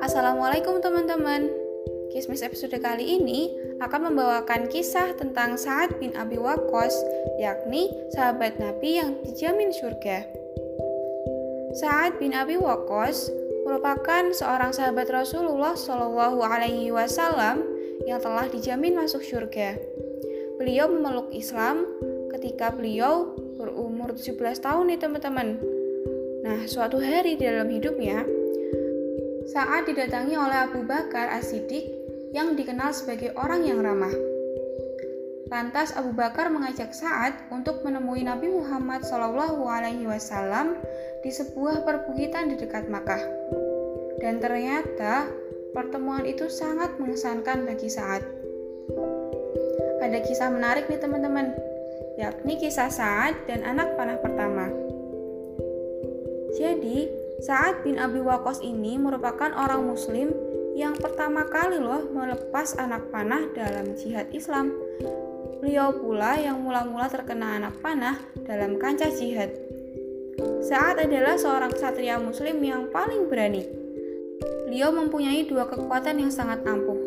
Assalamualaikum teman-teman. Kismis episode kali ini akan membawakan kisah tentang Sa'ad bin Abi Waqqas, yakni sahabat Nabi yang dijamin surga. Sa'ad bin Abi Waqqas merupakan seorang sahabat Rasulullah Shallallahu Alaihi Wasallam yang telah dijamin masuk surga. Beliau memeluk Islam ketika beliau berumur 17 tahun nih teman-teman. Nah, suatu hari di dalam hidupnya, saat didatangi oleh Abu Bakar As-Siddiq yang dikenal sebagai orang yang ramah. Lantas Abu Bakar mengajak Sa'ad untuk menemui Nabi Muhammad SAW di sebuah perbukitan di dekat Makkah. Dan ternyata pertemuan itu sangat mengesankan bagi Sa'ad. Ada kisah menarik nih teman-teman, yakni kisah Sa'ad dan anak panah pertama. Jadi, Sa'ad bin Abi Waqqas ini merupakan orang muslim yang pertama kali loh melepas anak panah dalam jihad Islam. Beliau pula yang mula-mula terkena anak panah dalam kancah jihad. Sa'ad adalah seorang ksatria muslim yang paling berani. Beliau mempunyai dua kekuatan yang sangat ampuh.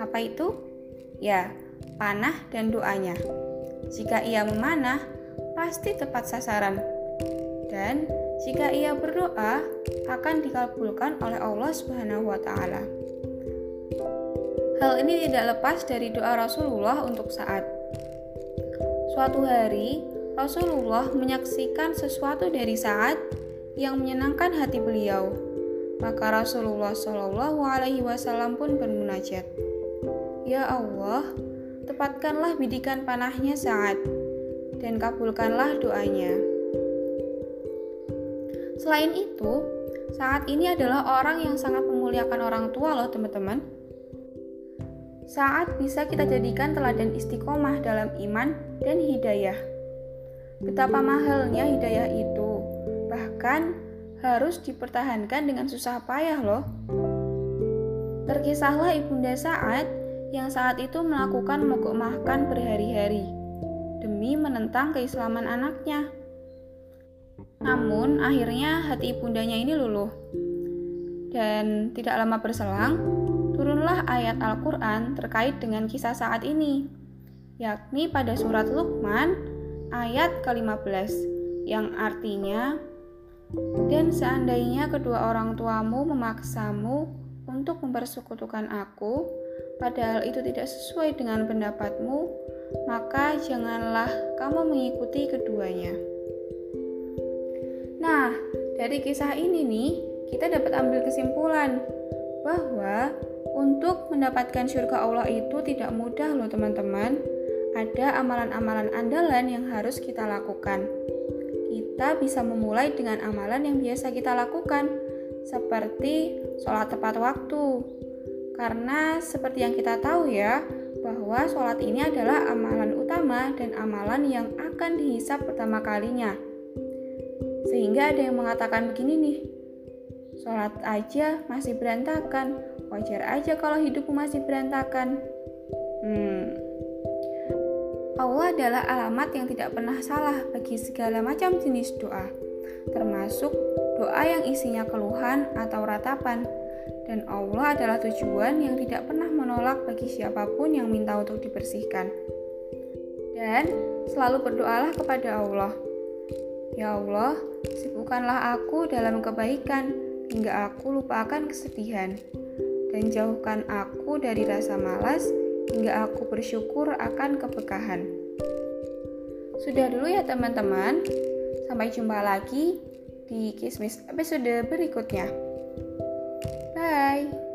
Apa itu? Ya, panah dan doanya. Jika ia memanah, pasti tepat sasaran. Dan jika ia berdoa akan dikabulkan oleh Allah Subhanahu wa taala. Hal ini tidak lepas dari doa Rasulullah untuk saat. Suatu hari, Rasulullah menyaksikan sesuatu dari saat yang menyenangkan hati beliau. Maka Rasulullah Shallallahu Alaihi Wasallam pun bermunajat, Ya Allah, tepatkanlah bidikan panahnya saat dan kabulkanlah doanya. Selain itu, saat ini adalah orang yang sangat memuliakan orang tua loh teman-teman. Saat bisa kita jadikan teladan istiqomah dalam iman dan hidayah. Betapa mahalnya hidayah itu, bahkan harus dipertahankan dengan susah payah loh. Terkisahlah Ibunda Saat yang saat itu melakukan mogok makan berhari-hari demi menentang keislaman anaknya. Namun, akhirnya hati ibundanya ini luluh. Dan tidak lama berselang, turunlah ayat Al-Quran terkait dengan kisah saat ini, yakni pada surat Luqman ayat ke-15, yang artinya, Dan seandainya kedua orang tuamu memaksamu untuk mempersekutukan aku, padahal itu tidak sesuai dengan pendapatmu, maka janganlah kamu mengikuti keduanya. Nah, dari kisah ini nih, kita dapat ambil kesimpulan bahwa untuk mendapatkan surga Allah itu tidak mudah loh teman-teman. Ada amalan-amalan andalan yang harus kita lakukan. Kita bisa memulai dengan amalan yang biasa kita lakukan, seperti sholat tepat waktu. Karena seperti yang kita tahu ya, bahwa sholat ini adalah amalan utama dan amalan yang akan dihisap pertama kalinya. Sehingga ada yang mengatakan begini nih, sholat aja masih berantakan, wajar aja kalau hidupmu masih berantakan. Hmm, Allah adalah alamat yang tidak pernah salah bagi segala macam jenis doa, termasuk doa yang isinya keluhan atau ratapan. Dan Allah adalah tujuan yang tidak pernah menolak bagi siapa pun yang minta untuk dibersihkan. Dan selalu berdoalah kepada Allah. Ya Allah, sibukkanlah aku dalam kebaikan hingga aku lupakan kesedihan, dan jauhkan aku dari rasa malas hingga aku bersyukur akan keberkahan. Sudah dulu ya teman-teman, sampai jumpa lagi di Kismis episode berikutnya. Bye!